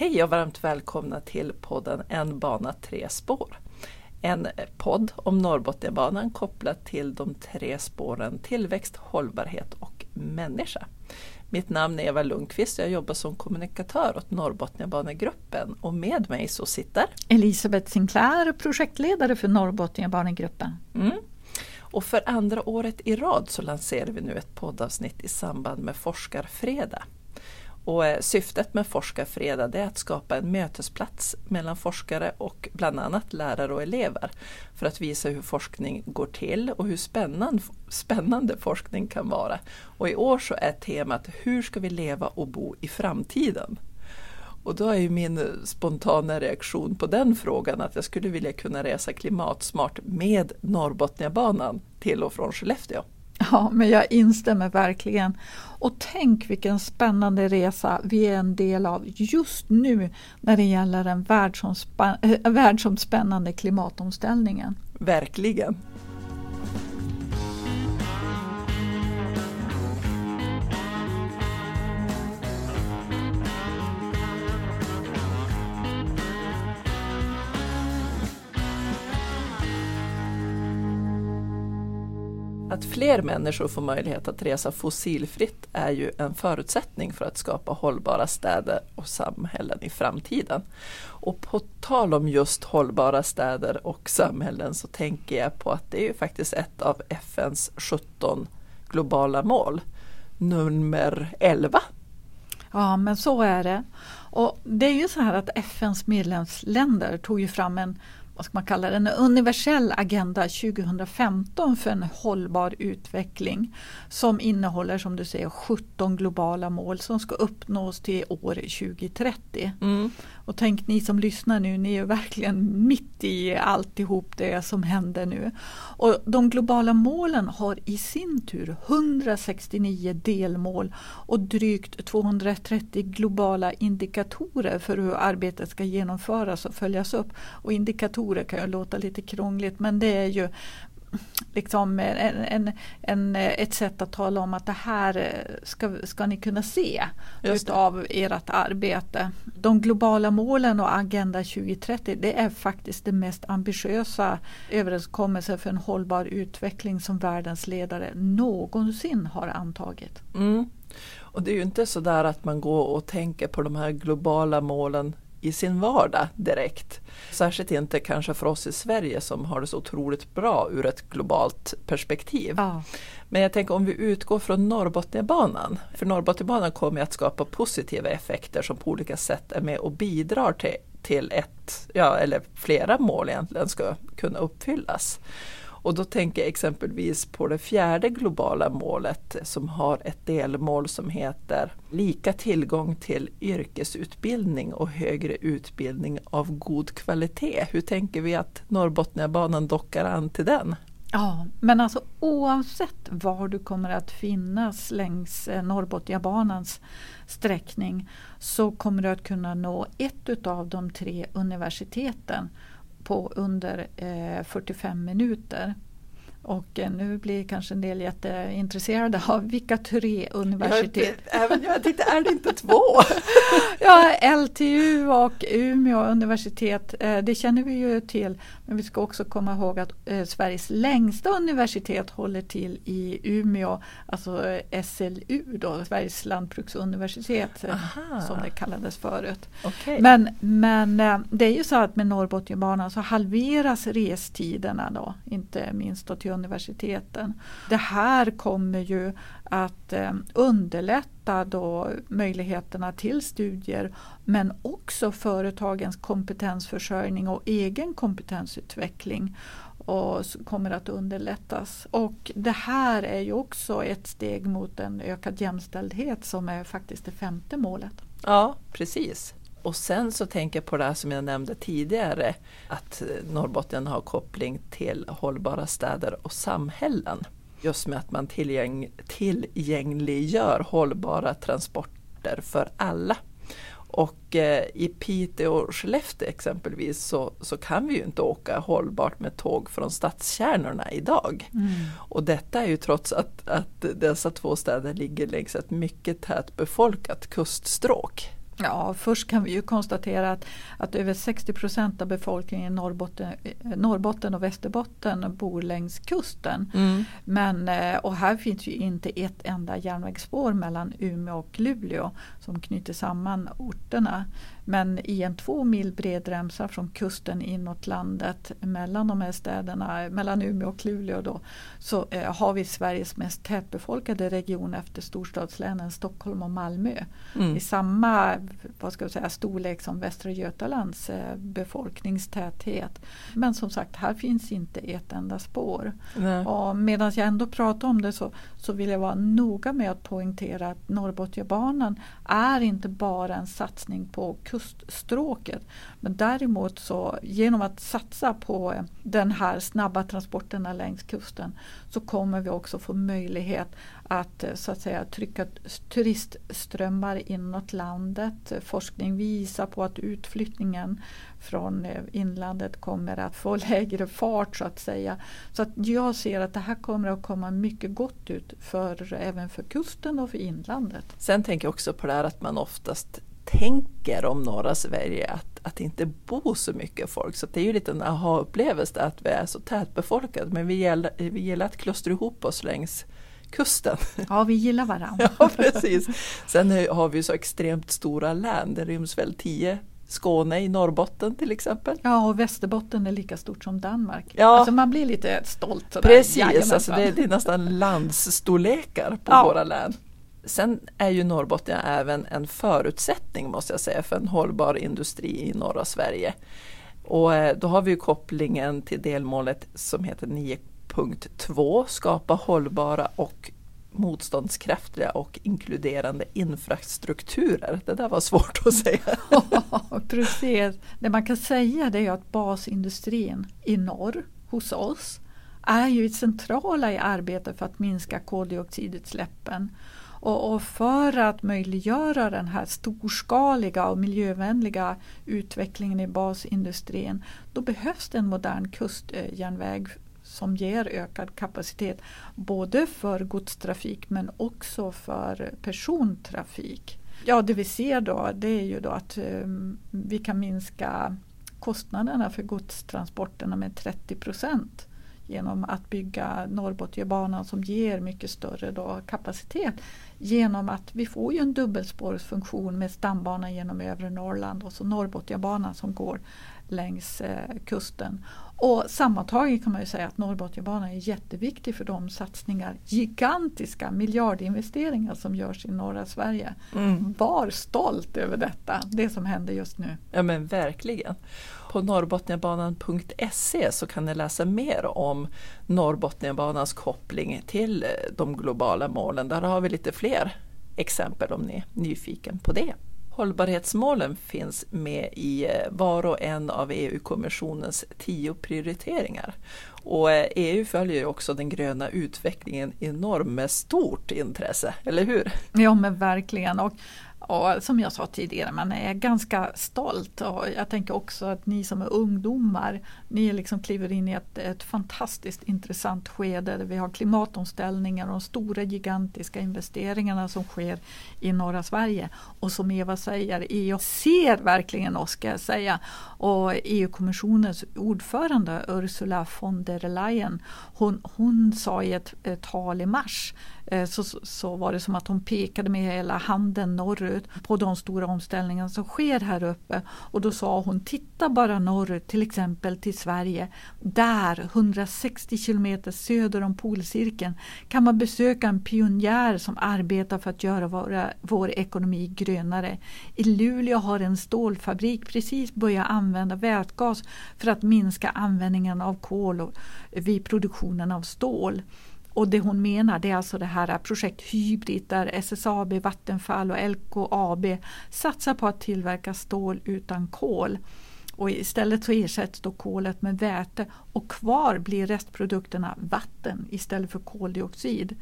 Hej och varmt välkomna till podden En bana tre spår. En podd om Norrbotniabanan kopplat till de tre spåren tillväxt, hållbarhet och människa. Mitt namn är Eva Lundqvist och jag jobbar som kommunikatör åt Norrbotniabanegruppen och med mig så sitter Elisabeth Sinclair, projektledare för Norrbotniabanegruppen. Mm. Och för andra året i rad så lanserar vi nu ett poddavsnitt i samband med Forskarfredag. Och eh, syftet med Forskarfredag är att skapa en mötesplats mellan forskare och bland annat lärare och elever för att visa hur forskning går till och hur spännande, spännande forskning kan vara. Och i år så är temat Hur ska vi leva och bo i framtiden? Och då är ju min spontana reaktion på den frågan att jag skulle vilja kunna resa klimatsmart med Norrbotniabanan till och från Skellefteå. Ja, men jag instämmer verkligen. Och tänk vilken spännande resa vi är en del av just nu när det gäller den eh, världsomspännande klimatomställningen. Verkligen. Att fler människor får möjlighet att resa fossilfritt är ju en förutsättning för att skapa hållbara städer och samhällen i framtiden. Och på tal om just hållbara städer och samhällen så tänker jag på att det är ju faktiskt ett av FNs 17 globala mål, nummer 11. Ja men så är det. Och det är ju så här att FNs medlemsländer tog ju fram en vad ska man kalla det, en universell agenda 2015 för en hållbar utveckling som innehåller som du säger 17 globala mål som ska uppnås till år 2030. Mm. Och tänk ni som lyssnar nu, ni är verkligen mitt i alltihop det som händer nu. Och de globala målen har i sin tur 169 delmål och drygt 230 globala indikatorer för hur arbetet ska genomföras och följas upp. Och indikatorer kan ju låta lite krångligt men det är ju liksom en, en, en, ett sätt att tala om att det här ska, ska ni kunna se utav ert arbete. De globala målen och Agenda 2030 det är faktiskt det mest ambitiösa överenskommelsen för en hållbar utveckling som världens ledare någonsin har antagit. Mm. Och det är ju inte så där att man går och tänker på de här globala målen i sin vardag direkt. Särskilt inte kanske för oss i Sverige som har det så otroligt bra ur ett globalt perspektiv. Ja. Men jag tänker om vi utgår från Norrbotniabanan. För Norrbotniabanan kommer att skapa positiva effekter som på olika sätt är med och bidrar till, till ett, ja, eller flera mål egentligen ska kunna uppfyllas. Och då tänker jag exempelvis på det fjärde globala målet som har ett delmål som heter lika tillgång till yrkesutbildning och högre utbildning av god kvalitet. Hur tänker vi att Norrbotniabanan dockar an till den? Ja, men alltså oavsett var du kommer att finnas längs eh, Norrbotniabanans sträckning så kommer du att kunna nå ett av de tre universiteten på under eh, 45 minuter. Och eh, nu blir kanske en del jätteintresserade av vilka tre universitet. Jag, även jag tänkte, är det inte två? ja, LTU och Umeå universitet, eh, det känner vi ju till. Men vi ska också komma ihåg att eh, Sveriges längsta universitet håller till i Umeå, alltså SLU då, Sveriges lantbruksuniversitet Aha. som det kallades förut. Okay. Men, men det är ju så att med Norrbotniabanan så halveras restiderna då, inte minst då till universiteten. Det här kommer ju att eh, underlätta då möjligheterna till studier men också företagens kompetensförsörjning och egen kompetensutveckling och kommer att underlättas. Och det här är ju också ett steg mot en ökad jämställdhet som är faktiskt det femte målet. Ja, precis. Och sen så tänker jag på det här som jag nämnde tidigare, att Norrbotten har koppling till hållbara städer och samhällen. Just med att man tillgäng, tillgängliggör hållbara transporter för alla. Och eh, i Piteå och Skellefteå exempelvis så, så kan vi ju inte åka hållbart med tåg från stadskärnorna idag. Mm. Och detta är ju trots att, att dessa två städer ligger längs ett mycket tätt befolkat kuststråk. Ja, först kan vi ju konstatera att, att över 60 procent av befolkningen i Norrbotten, Norrbotten och Västerbotten bor längs kusten. Mm. Men, eh, och här finns ju inte ett enda järnvägsspår mellan Umeå och Luleå som knyter samman orterna. Men i en två mil bred remsa från kusten inåt landet mellan de här städerna, mellan Umeå och Luleå då, så eh, har vi Sveriges mest tätbefolkade region efter storstadslänen Stockholm och Malmö. Mm. I samma vad ska jag säga, storlek som Västra Götalands eh, befolkningstäthet. Men som sagt, här finns inte ett enda spår. medan jag ändå pratar om det så, så vill jag vara noga med att poängtera att Norrbotniabanan är inte bara en satsning på kuststråket. Men däremot så genom att satsa på den här snabba transporterna längs kusten så kommer vi också få möjlighet att eh, så att säga trycka turistströmmar inåt landet. Forskning visar på att utflyttningen från eh, inlandet kommer att få lägre fart så att säga. Så att jag ser att det här kommer att komma mycket gott ut för, även för kusten och för inlandet. Sen tänker jag också på det här att man oftast tänker om norra Sverige att, att det inte bor så mycket folk. Så det är ju lite en aha-upplevelse att vi är så tätbefolkade. Men vi gillar, vi gillar att klustra ihop oss längs kusten. Ja, vi gillar varandra. ja, precis. Sen har vi så extremt stora län. Det ryms väl tio Skåne i Norrbotten till exempel. Ja, och Västerbotten är lika stort som Danmark. Ja. Alltså man blir lite stolt. Sådär. Precis, alltså det, det, är nästan landsstorlekar på ja. våra län. Sen är ju Norrbotten även en förutsättning måste jag säga för en hållbar industri i norra Sverige. Och eh, då har vi kopplingen till delmålet som heter 9.2 skapa hållbara och motståndskraftiga och inkluderande infrastrukturer. Det där var svårt att säga. precis. Det man kan säga det är att basindustrin i norr hos oss är ju centrala i arbetet för att minska koldioxidutsläppen. Och, och, för att möjliggöra den här storskaliga och miljövänliga utvecklingen i basindustrin då behövs det en modern kustjärnväg som ger ökad kapacitet både för godstrafik men också för persontrafik. Ja, det vi ser då det är ju då att um, vi kan minska kostnaderna för godstransporterna med 30 procent genom att bygga Norrbotniabanan som ger mycket större då kapacitet. Genom att vi får ju en dubbelspårsfunktion med stambanan genom övre Norrland och så Norrbotniabanan som går längs eh, kusten. Och sammantaget kan man ju säga att Norrbotniabanan är jätteviktig för de satsningar, gigantiska miljardinvesteringar som görs i norra Sverige. Mm. Var stolt över detta, det som händer just nu. Ja men verkligen. På norrbotniabanan.se så kan ni läsa mer om Norrbotniabanans koppling till eh, de globala målen. Där har vi lite fler Fler exempel om ni är nyfiken på det. Hållbarhetsmålen finns med i eh, var och en av EU-kommissionens tio prioriteringar. Och eh, EU följer ju följer också den gröna utvecklingen enormt med stort intresse, eller hur? Ja men verkligen. Och och som jag sa tidigare, man är ganska stolt. Och jag tänker också att ni som är ungdomar, ni liksom kliver in i ett, ett fantastiskt intressant skede där vi har klimatomställningar och de stora gigantiska investeringarna som sker i norra Sverige. Och som Eva säger, EU ser verkligen oss ska jag säga. Och EU-kommissionens ordförande Ursula von der Leyen, hon, hon sa i ett, ett tal i mars Eh, så, så var det som att hon pekade med hela handen norrut på de stora omställningarna som sker här uppe. Och då sa hon, titta bara norrut, till exempel till Sverige. Där, 160 kilometer söder om polcirkeln, kan man besöka en pionjär som arbetar för att göra våra, vår ekonomi grönare. I Luleå har en stålfabrik precis börjat använda vätgas för att minska användningen av kol vid produktionen av stål. Och det hon menar det är alltså det här projekt Hybrid där SSAB, Vattenfall och LKAB satsar på att tillverka stål utan kol. Och istället så ersätts då kolet med väte och kvar blir restprodukterna vatten istället för koldioxid.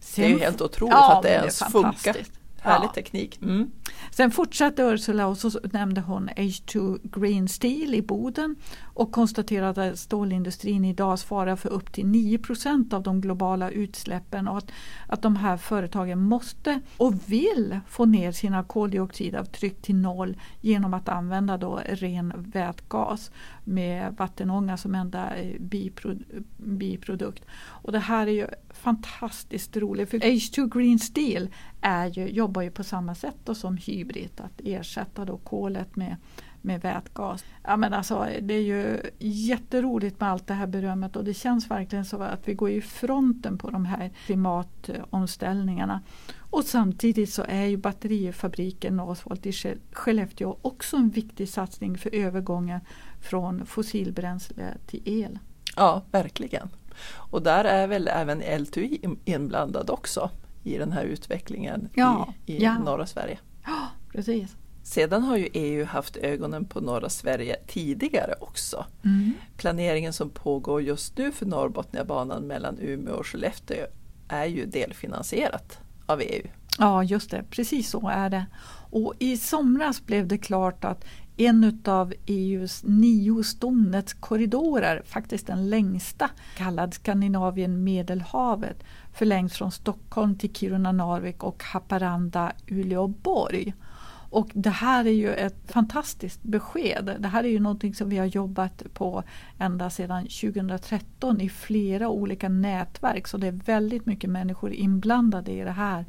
Sen, det är ju helt otroligt ja, att det ens funkar Härlig ja. teknik. Mm. Sen fortsatte Ursula och så nämnde hon H2 Green Steel i Boden och konstaterade att stålindustrin idag svarar för upp till 9% av de globala utsläppen och att, att de här företagen måste och vill få ner sina koldioxidavtryck till noll genom att använda då ren vätgas med vattenånga som enda eh, biprodukt. Och det här är ju fantastiskt roligt för H2 Green Steel är ju, jobbar ju på samma sätt då som Hybrid att ersätta då kolet med med vätgas. Ja, men alltså, det är ju jätteroligt med allt det här berömmet och det känns verkligen så att vi går i fronten på de här klimatomställningarna. Och samtidigt så är ju batterifabriken Northvolt i Skellefteå också en viktig satsning för övergången från fossilbränsle till el. Ja, verkligen. Och där är väl även L2I inblandad också i den här utvecklingen ja, i, i ja. norra Sverige. Ja, precis. Sedan har ju EU haft ögonen på norra Sverige tidigare också. Mm. Planeringen som pågår just nu för Norrbotniabanan mellan Umeå och Skellefteå är ju delfinansierat av EU. Ja, just det. Precis så är det. Och i somras blev det klart att en av EUs nio stomnätskorridorer, faktiskt den längsta, kallad Skandinavien Medelhavet, förlängs från Stockholm till Kiruna, Narvik och Haparanda, Uleåborg. Och och det här är ju ett fantastiskt besked. Det här är ju någonting som vi har jobbat på ända sedan 2013 i flera olika nätverk. Så det är väldigt mycket människor inblandade i det här.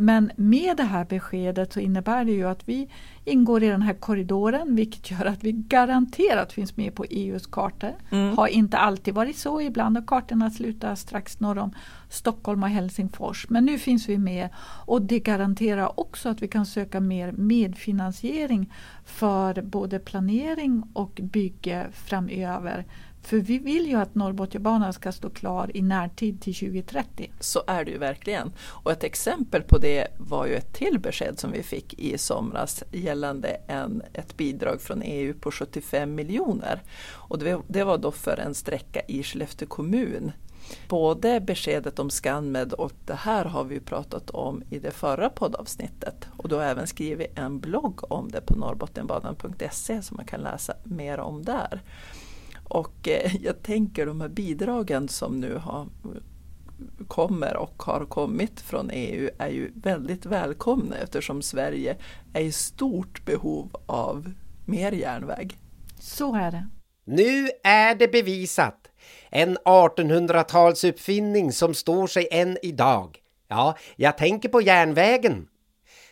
Men med det här beskedet så innebär det ju att vi ingår i den här korridoren vilket gör att vi garanterat finns med på EUs kartor. Mm. Har inte alltid varit så, ibland har kartorna slutat strax norr om Stockholm och Helsingfors. Men nu finns vi med och det garanterar också att vi kan söka mer medfinansiering för både planering och bygge framöver. För vi vill ju att Norrbotniabanan ska stå klar i närtid till 2030. Så är det ju verkligen. Och ett exempel på det var ju ett till besked som vi fick i somras gällande en, ett bidrag från EU på 75 miljoner. Och det, det var då för en sträcka i Skellefteå kommun Både beskedet om Scanmed och det här har vi pratat om i det förra poddavsnittet. Och du har även skrivit en blogg om det på norrbottenbanan.se som man kan läsa mer om där. Och eh, jag tänker de här bidragen som nu har, kommer och har kommit från EU är ju väldigt välkomna eftersom Sverige är i stort behov av mer järnväg. Så är det. Nu är det bevisat. En 1800-talsuppfinning som står sig än idag. Ja, jag tänker på järnvägen.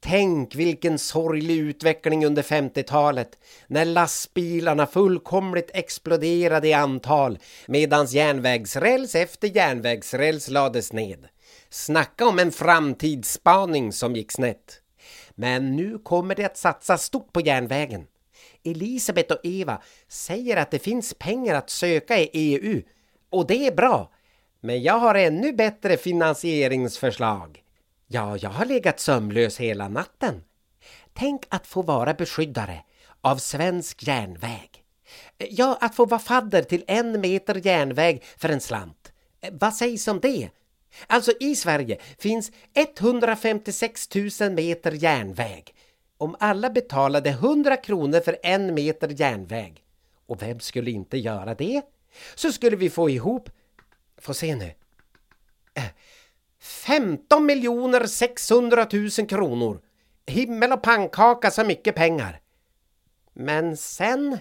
Tänk vilken sorglig utveckling under 50-talet när lastbilarna fullkomligt exploderade i antal medans järnvägsräls efter järnvägsräls lades ned. Snacka om en framtidsspaning som gick snett. Men nu kommer det att satsa stort på järnvägen. Elisabeth och Eva säger att det finns pengar att söka i EU och det är bra. Men jag har ännu bättre finansieringsförslag. Ja, jag har legat sömnlös hela natten. Tänk att få vara beskyddare av svensk järnväg. Ja, att få vara fadder till en meter järnväg för en slant. Vad sägs om det? Alltså i Sverige finns 156 000 meter järnväg. Om alla betalade 100 kronor för en meter järnväg, och vem skulle inte göra det? Så skulle vi få ihop, få se nu, eh, 15 miljoner 600 000 kronor. Himmel och pannkaka så mycket pengar. Men sen...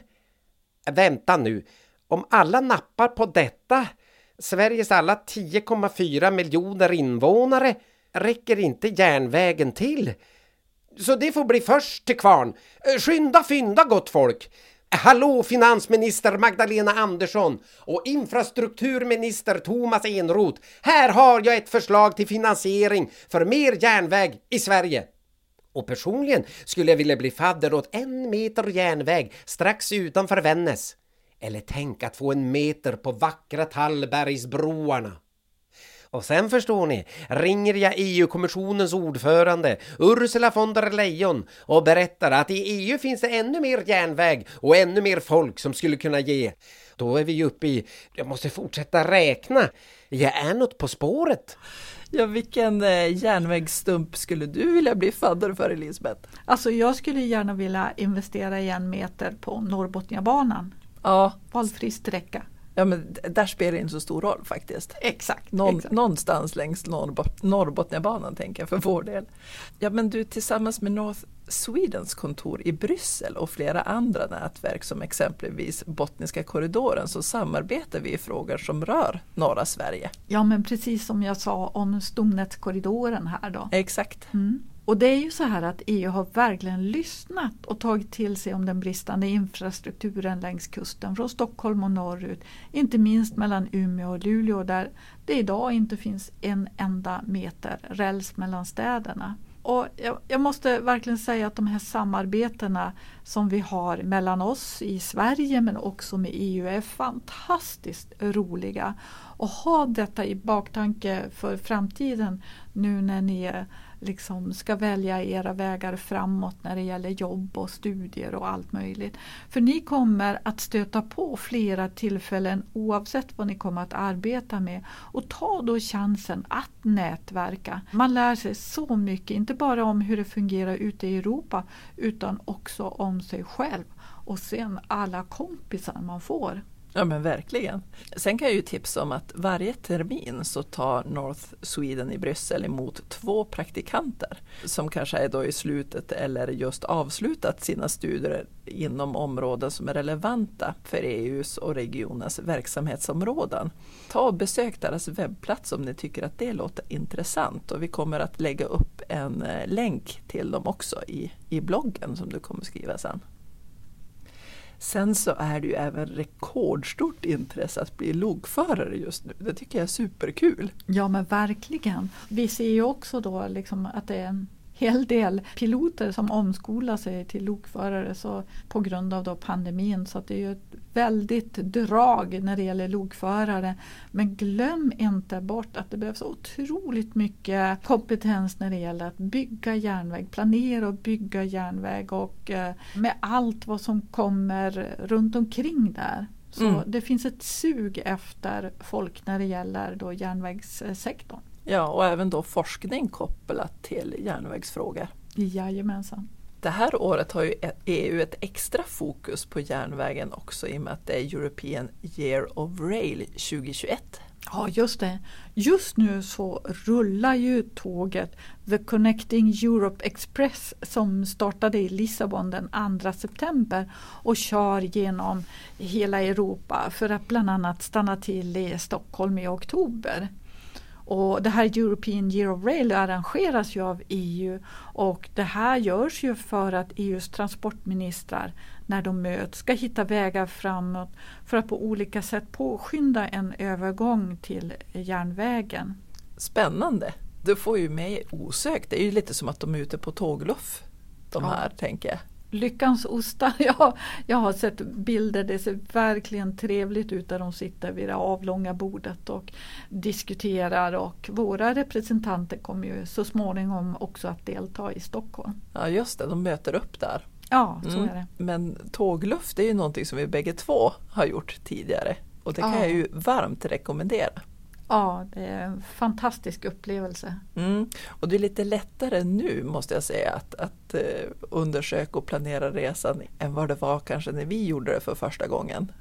Vänta nu. Om alla nappar på detta, Sveriges alla 10,4 miljoner invånare, räcker inte järnvägen till. Så det får bli först till kvarn. Skynda fynda gott folk! Hallå finansminister Magdalena Andersson och infrastrukturminister Thomas Enroth. Här har jag ett förslag till finansiering för mer järnväg i Sverige. Och personligen skulle jag vilja bli fadder åt en meter järnväg strax utanför Vännäs. Eller tänk att få en meter på vackra Tallbergsbroarna. Och sen förstår ni, ringer jag EU-kommissionens ordförande Ursula von der Leyen och berättar att i EU finns det ännu mer järnväg och ännu mer folk som skulle kunna ge. Då är vi uppe i, jag måste fortsätta räkna, jag är något på spåret. Ja, vilken eh, järnvägsstump skulle du vilja bli fadder för Elisabeth? Alltså jag skulle gärna vilja investera i en meter på Norrbotniabanan. Ja, Valfri sträcka. Ja men där spelar det inte så stor roll faktiskt. Exakt. Någon, exakt. Någonstans längs Norrbot Norrbotniabanan tänker jag för vår del. Ja men du tillsammans med North Swedens kontor i Bryssel och flera andra nätverk som exempelvis Bottniska korridoren så samarbetar vi i frågor som rör norra Sverige. Ja men precis som jag sa om stomnätskorridoren här då. Exakt. Mm. Och det är ju så här att EU har verkligen lyssnat och tagit till sig om den bristande infrastrukturen längs kusten från Stockholm och norrut. Inte minst mellan Umeå och Luleå där det idag inte finns en enda meter räls mellan städerna. Och jag, jag måste verkligen säga att de här samarbetena som vi har mellan oss i Sverige men också med EU är fantastiskt roliga. Och ha detta i baktanke för framtiden nu när ni är liksom ska välja era vägar framåt när det gäller jobb och studier och allt möjligt. För ni kommer att stöta på flera tillfällen oavsett vad ni kommer att arbeta med. Och ta då chansen att nätverka. Man lär sig så mycket, inte bara om hur det fungerar ute i Europa utan också om sig själv och sen alla kompisar man får. Ja men verkligen. Sen kan jag ju tipsa om att varje termin så tar North Sweden i Bryssel emot två praktikanter som kanske är då i slutet eller just avslutat sina studier inom områden som är relevanta för EUs och regionens verksamhetsområden. Ta och besök deras webbplats om ni tycker att det låter intressant och vi kommer att lägga upp en eh, länk till dem också i, i bloggen som du kommer skriva sen. Sen så är det ju även rekordstort intresse att bli lokförare just nu. Det tycker jag är superkul. Ja men verkligen. Vi ser ju också då liksom att det är en hel del piloter som omskolar sig till lokförare så på grund av då pandemin. Så att det är ju ett väldigt drag när det gäller lokförare. Men glöm inte bort att det behövs otroligt mycket kompetens när det gäller att bygga järnväg, planera och bygga järnväg och eh, med allt vad som kommer runt omkring där. Så Mm. det finns ett sug efter folk när det gäller då järnvägssektorn. Ja, och även då forskning kopplat till järnvägsfrågor. Jajamensan. Det här året har ju EU ett extra fokus på järnvägen också i och med att det är European Year of Rail 2021. Ja, just det. Just nu så rullar ju tåget The Connecting Europe Express som startade i Lissabon den 2 september och kör genom hela Europa för att bland annat stanna till i Stockholm i oktober. Och det här European Year of Rail arrangeras ju av EU och det här görs ju för att EUs transportministrar när de möts ska hitta vägar framåt för att på olika sätt påskynda en övergång till järnvägen. Spännande! Du får ju mig osökt. Det är ju lite som att de är ute på tågluff. De Ja. här tänker jag. Lyckans ostar, ja, jag har sett bilder, det ser verkligen trevligt ut där de sitter vid det avlånga bordet och diskuterar och våra representanter kommer ju så småningom också att delta i Stockholm. Ja just det, de möter upp där. Ja, så Mm. är det. Men tågluff det är ju någonting som vi bägge två har gjort tidigare. Och det kan Ja. jag ju varmt rekommendera. Ja, det är en fantastisk upplevelse. Mm. Och det är lite lättare nu måste jag säga att, att eh, undersöka och planera resan än vad det var kanske när vi gjorde det för första gången.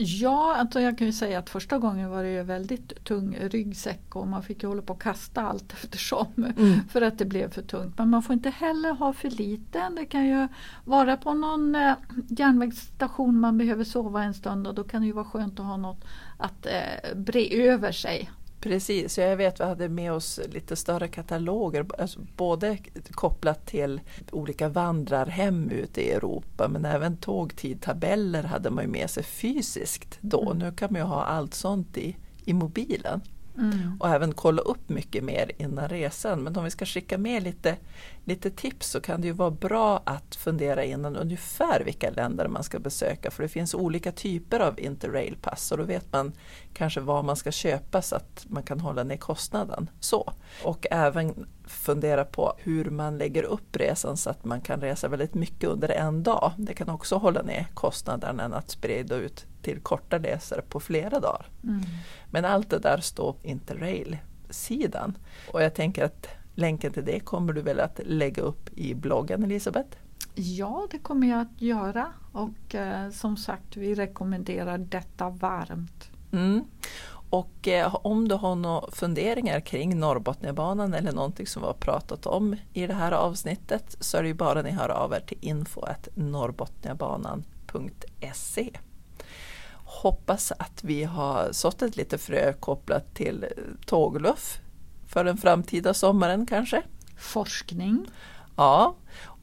Ja, alltså jag kan ju säga att första gången var det ju väldigt tung ryggsäck och man fick ju hålla på och kasta allt eftersom Mm. för att det blev för tungt. Men man får inte heller ha för lite. Det kan ju vara på någon eh, järnvägsstation man behöver sova en stund och då kan det ju vara skönt att ha något att eh, bre över sig. Precis, jag vet vi hade med oss lite större kataloger, alltså både kopplat till olika vandrarhem ute i Europa men även tågtidtabeller hade man med sig fysiskt då. Mm. Nu kan man ju ha allt sånt i, i mobilen Mm. och även kolla upp mycket mer innan resan. Men om vi ska skicka med lite, lite tips så kan det ju vara bra att fundera innan ungefär vilka länder man ska besöka för det finns olika typer av interrailpass och då vet man kanske vad man ska köpa så att man kan hålla ner kostnaden. Så. Och även fundera på hur man lägger upp resan så att man kan resa väldigt mycket under en dag. Det kan också hålla ner kostnaden än att sprida ut till korta resor på flera dagar. Mm. Men allt det där står Interrail Facebook-sidan. Och jag tänker att länken till det kommer du väl att lägga upp i bloggen Elisabeth? Ja, det kommer jag att göra och eh, som sagt vi rekommenderar detta varmt. Mm. Och eh, om du har några funderingar kring Norrbotniabanan eller någonting som vi har pratat om i det här avsnittet så är det ju bara ni hör av er till info.norrbotniabanan.se Hoppas att vi har sått ett lite frö kopplat till tågluff för den framtida sommaren kanske. Forskning. Ja,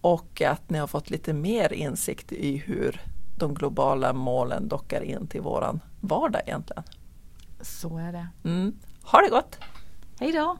och att ni har fått lite mer insikt i hur de globala målen dockar in till våran vardag egentligen. Så är det. Mm. Ha det gott! Hej då!